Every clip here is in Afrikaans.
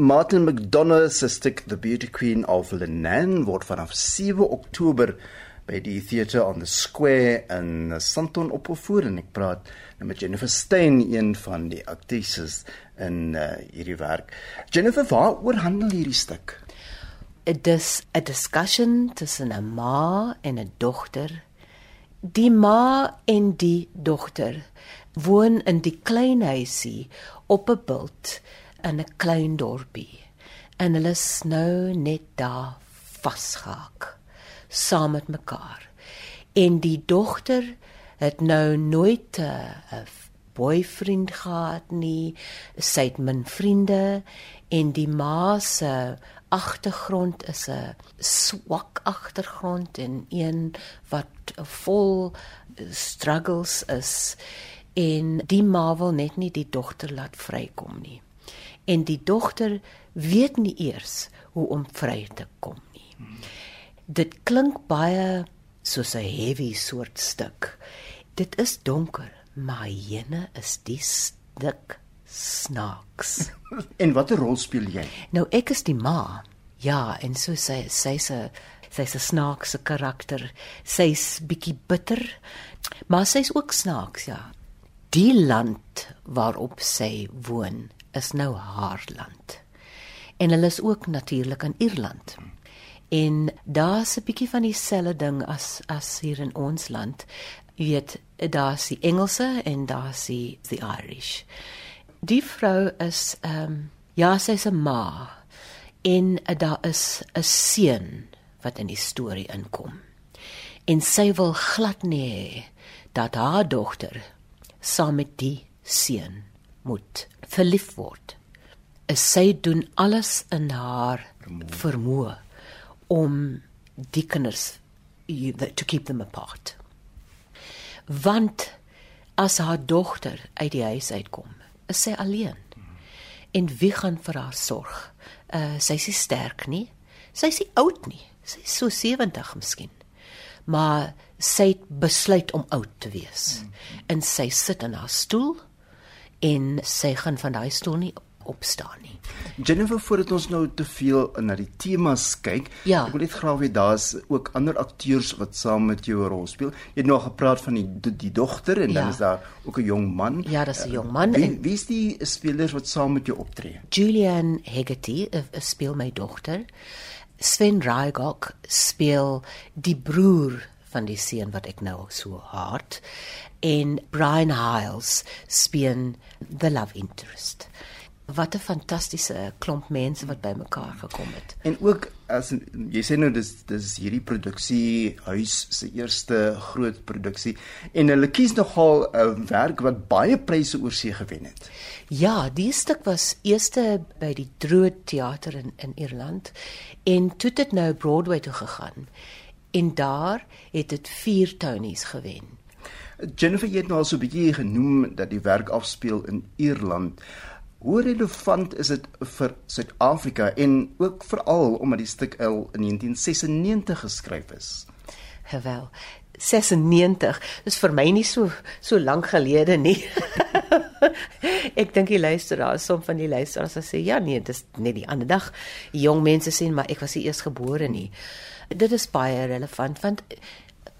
Martin McDonough se stuk The Beauty Queen of Lenan word vanaf 7 Oktober by die Theatre on the Square in Sandton opgevoer en ek praat nou met Jennifer Stein, een van die aktrises in uh, hierdie werk. Jennifer, waaroor handel hierdie stuk? Dit is 'n discussion tussen 'n ma en 'n dogter. Die ma en die dogter woon in die klein huisie op 'n bult in 'n klein dorpie en hulle is nou net daar vasgehak saam met mekaar. En die dogter het nou nooit 'n boyfriend gehad nie. Sy het min vriende en die ma se agtergrond is 'n swak agtergrond en een wat vol struggles is en die ma wil net nie die dogter laat vrykom nie en die dogter weet nie eers hoe om vry te kom nie. Dit klink baie soos 'n heavy soort stuk. Dit is donker, maar jene is die stuk snaaks. en watter rol speel jy? Nou ek is die ma. Ja, en so sê sy sê sy's 'n snaakse karakter. Sy's bietjie bitter, maar sy's ook snaaks, ja. Die land waarop sy woon is nou haar land. En hulle is ook natuurlik in Ierland. En daar's 'n bietjie van dieselfde ding as as hier in ons land. Jy weet, daar's die Engelse en daar's die die Irish. Die vrou is ehm um, ja, sy's 'n ma en daar is 'n seun wat in die storie inkom. En sy wil glad nie dat haar dogter saam met die seun moet verlief word. Sy doen alles in haar vermoë om die kinders to keep them apart. Want as haar dogter uit die huis uitkom, is sy alleen. En wie gaan vir haar sorg? Uh sy is sterk nie. Sy is oud nie. Sy is so 70 miskien. Maar sy het besluit om oud te wees. En sy sit in haar stoel en sy gaan van daai stoel nie opstaan nie. Jennifer, voordat ons nou te veel na die temas kyk, ja. ek wil net graag weet daar's ook ander akteurs wat saam met jou 'n rol speel. Jy het nou gepraat van die die, die dogter en ja. dan is daar ook 'n jong man. Ja, dis 'n jong man. Wie, en wie is die spelers wat saam met jou optree? Julian Hegarty uh, speel my dogter. Sven Raigok speel die broer van die seun wat ek nou so haat en Brian Hiles speel the love interest. Wat 'n fantastiese klomp mense wat bymekaar gekom het. En ook as jy sê nou dis dis hierdie produksie huis se eerste groot produksie en hulle kies nogal 'n werk wat baie pryse oorsee gewen het. Ja, die stuk was eerste by die Drood Theater in in Ierland en toe het dit nou Broadway toe gegaan. En daar het dit 4 Tonys gewen. Jennifer het nou al so 'n bietjie genoem dat die werk afspeel in Ierland. Hoe relevant is dit vir Suid-Afrika en ook veral omdat die stuk al in 1996 geskryf is? Wel, 96 is vir my nie so so lank gelede nie. ek dink die luisteraars, som van die luisteraars sê ja nee, dis net die ander dag. Jong mense sê maar ek was nie eers gebore nie. Dit is baie relevant want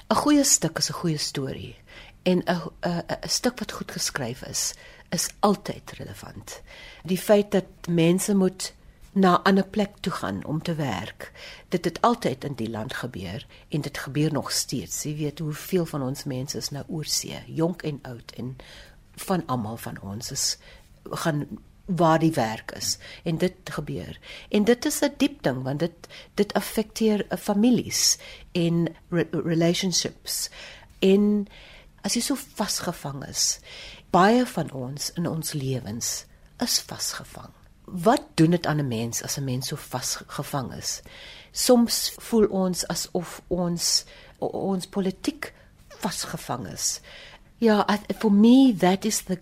'n goeie stuk is 'n goeie storie en 'n 'n stuk wat goed geskryf is is altyd relevant. Die feit dat mense moet na 'n ander plek toe gaan om te werk. Dit het altyd in die land gebeur en dit gebeur nog steeds. Jy weet hoeveel van ons mense is nou oorsee, jonk en oud en van almal van ons is gaan waar die werk is en dit gebeur. En dit is 'n diep ding want dit dit affekteer 'n families en re relationships. En as jy so vasgevang is, baie van ons in ons lewens is vasgevang. Wat doen dit aan 'n mens as 'n mens so vasgevang is? Soms voel ons asof ons ons politiek vasgevang is. Ja, yeah, for me that is the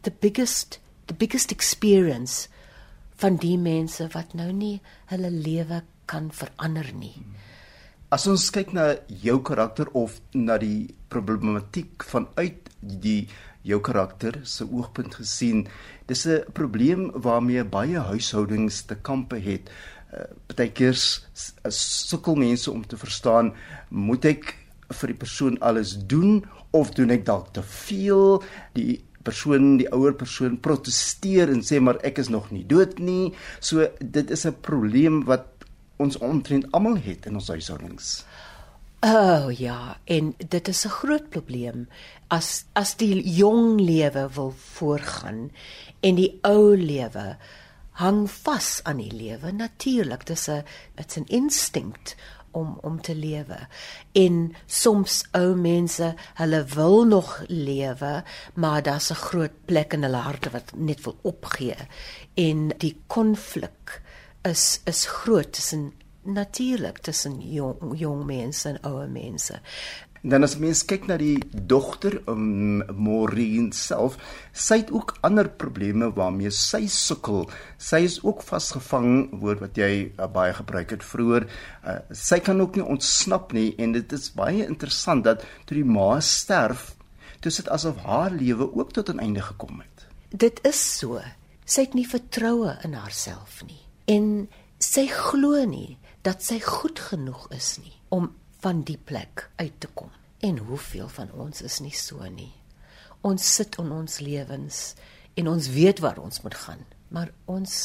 the biggest the biggest experience van die mense wat nou nie hulle lewe kan verander nie. As ons kyk na jou karakter of na die problematiek vanuit die jou karakter se oogpunt gesien. Dis 'n probleem waarmee baie huishoudings te kampe het. Uh, Partykeer sukkel mense om te verstaan, moet ek vir die persoon alles doen of doen ek dalk te veel? Die persoon, die ouer persoon proteseer en sê maar ek is nog nie dood nie. So dit is 'n probleem wat ons omtrent almal het in ons huishoudings. O oh, ja, en dit is 'n groot probleem as as die jong lewe wil voorgaan en die ou lewe hang vas aan die lewe natuurlik dis 'n dit's 'n instinkt om om te lewe. En soms ou mense, hulle wil nog lewe, maar daar's 'n groot plek in hulle harte wat net wil opgee. En die konflik is is groot tussen natuurlik tussen jong jong mense en ouer mense. Dan as mens kyk na die dogter um, Maureen self, sy het ook ander probleme waarmee sy sukkel. Sy is ook vasgevang, woord wat jy uh, baie gebruik het vroeër. Uh, sy kan ook nie ontsnap nie en dit is baie interessant dat toe die ma sterf, toe sit asof haar lewe ook tot 'n einde gekom het. Dit is so. Sy het nie vertroue in haarself nie en sy glo nie dat sy goed genoeg is nie om van die plek uit te kom. En hoeveel van ons is nie so nie. Ons sit in ons lewens en ons weet waar ons moet gaan, maar ons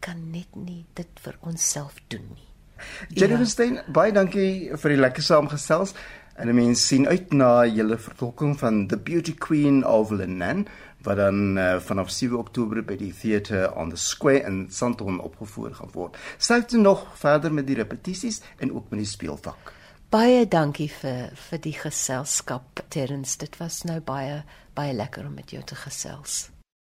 kan net nie dit vir onsself doen nie. Jennifer ja. Stein, baie dankie vir die lekker saamgesels. En mens sien uit na julle vertolking van The Beauty Queen of Lenan wat dan uh, vanaf 7 Oktober by die Theatre on the Square in Sandton opgevoer gaan word. Sluit nog verder met die repetisies en ook met die speelvak. Baie dankie vir vir die geselskap Terrens. Dit was nou baie baie lekker om met jou te gesels.